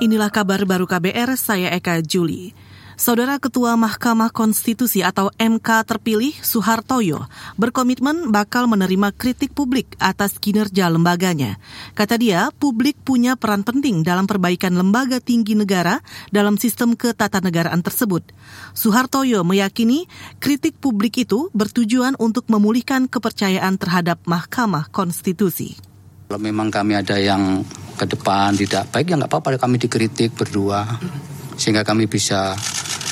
Inilah kabar baru KBR, saya Eka Juli. Saudara Ketua Mahkamah Konstitusi atau MK terpilih Soehartoyo berkomitmen bakal menerima kritik publik atas kinerja lembaganya. Kata dia, publik punya peran penting dalam perbaikan lembaga tinggi negara dalam sistem ketatanegaraan tersebut. Soehartoyo meyakini kritik publik itu bertujuan untuk memulihkan kepercayaan terhadap Mahkamah Konstitusi. Kalau memang kami ada yang ke depan tidak baik ya nggak apa-apa kami dikritik berdua sehingga kami bisa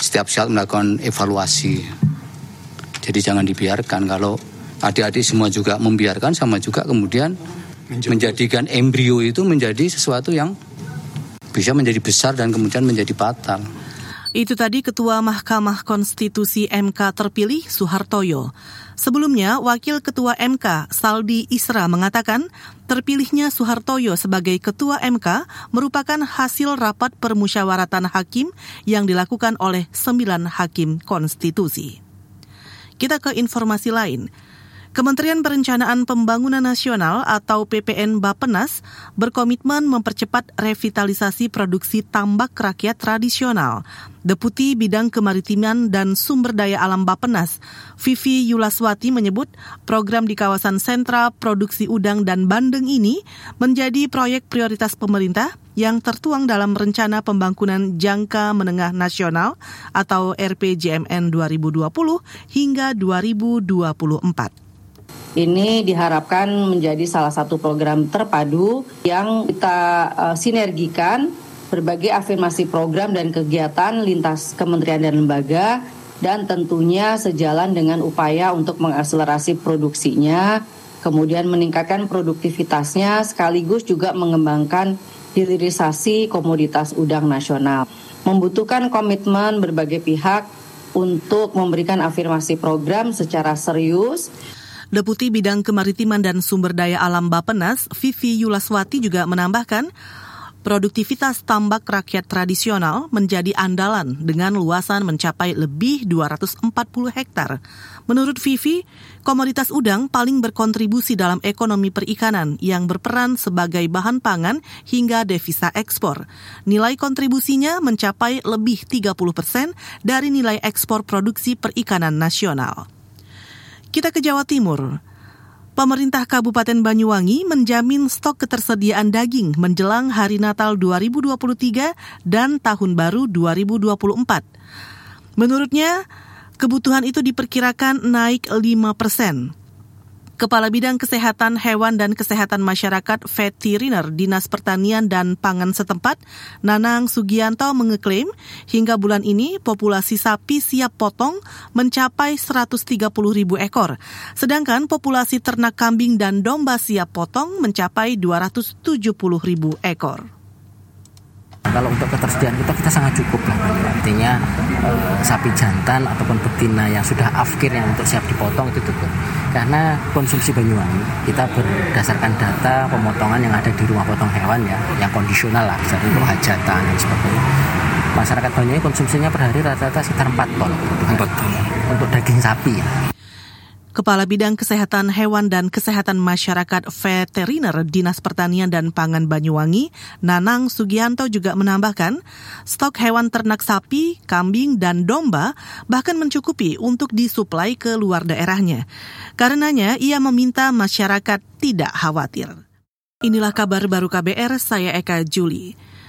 setiap saat melakukan evaluasi. Jadi jangan dibiarkan kalau adik-adik semua juga membiarkan sama juga kemudian menjadikan embrio itu menjadi sesuatu yang bisa menjadi besar dan kemudian menjadi fatal. Itu tadi Ketua Mahkamah Konstitusi MK terpilih Soehartoyo. Sebelumnya, Wakil Ketua MK Saldi Isra mengatakan terpilihnya Soehartoyo sebagai Ketua MK merupakan hasil rapat permusyawaratan hakim yang dilakukan oleh sembilan hakim konstitusi. Kita ke informasi lain. Kementerian Perencanaan Pembangunan Nasional atau PPN Bapenas berkomitmen mempercepat revitalisasi produksi tambak rakyat tradisional. Deputi Bidang Kemaritiman dan Sumber Daya Alam Bapenas, Vivi Yulaswati menyebut program di kawasan sentra produksi udang dan bandeng ini menjadi proyek prioritas pemerintah yang tertuang dalam Rencana Pembangunan Jangka Menengah Nasional atau RPJMN 2020 hingga 2024. Ini diharapkan menjadi salah satu program terpadu yang kita uh, sinergikan berbagai afirmasi program dan kegiatan lintas kementerian dan lembaga dan tentunya sejalan dengan upaya untuk mengakselerasi produksinya, kemudian meningkatkan produktivitasnya sekaligus juga mengembangkan hilirisasi komoditas udang nasional. Membutuhkan komitmen berbagai pihak untuk memberikan afirmasi program secara serius Deputi Bidang Kemaritiman dan Sumber Daya Alam Bapenas, Vivi Yulaswati juga menambahkan, produktivitas tambak rakyat tradisional menjadi andalan dengan luasan mencapai lebih 240 hektar. Menurut Vivi, komoditas udang paling berkontribusi dalam ekonomi perikanan yang berperan sebagai bahan pangan hingga devisa ekspor. Nilai kontribusinya mencapai lebih 30 persen dari nilai ekspor produksi perikanan nasional. Kita ke Jawa Timur. Pemerintah Kabupaten Banyuwangi menjamin stok ketersediaan daging menjelang Hari Natal 2023 dan Tahun Baru 2024. Menurutnya, kebutuhan itu diperkirakan naik 5 persen. Kepala Bidang Kesehatan Hewan dan Kesehatan Masyarakat Veteriner Dinas Pertanian dan Pangan setempat, Nanang Sugianto mengeklaim hingga bulan ini populasi sapi siap potong mencapai 130 ribu ekor, sedangkan populasi ternak kambing dan domba siap potong mencapai 270 ribu ekor. Kalau untuk ketersediaan kita kita sangat cukup lah. Artinya eh, sapi jantan ataupun betina yang sudah afkir yang untuk siap dipotong itu cukup. Karena konsumsi Banyuwangi kita berdasarkan data pemotongan yang ada di rumah potong hewan ya, yang kondisional lah, jadi untuk hajatan dan sebagainya. Masyarakat Banyuwangi konsumsinya per hari rata-rata sekitar 4 ton. 4 ton. Untuk daging sapi ya. Kepala Bidang Kesehatan Hewan dan Kesehatan Masyarakat Veteriner Dinas Pertanian dan Pangan Banyuwangi, Nanang Sugianto juga menambahkan, stok hewan ternak sapi, kambing, dan domba bahkan mencukupi untuk disuplai ke luar daerahnya. Karenanya, ia meminta masyarakat tidak khawatir. Inilah kabar baru KBR, saya Eka Juli.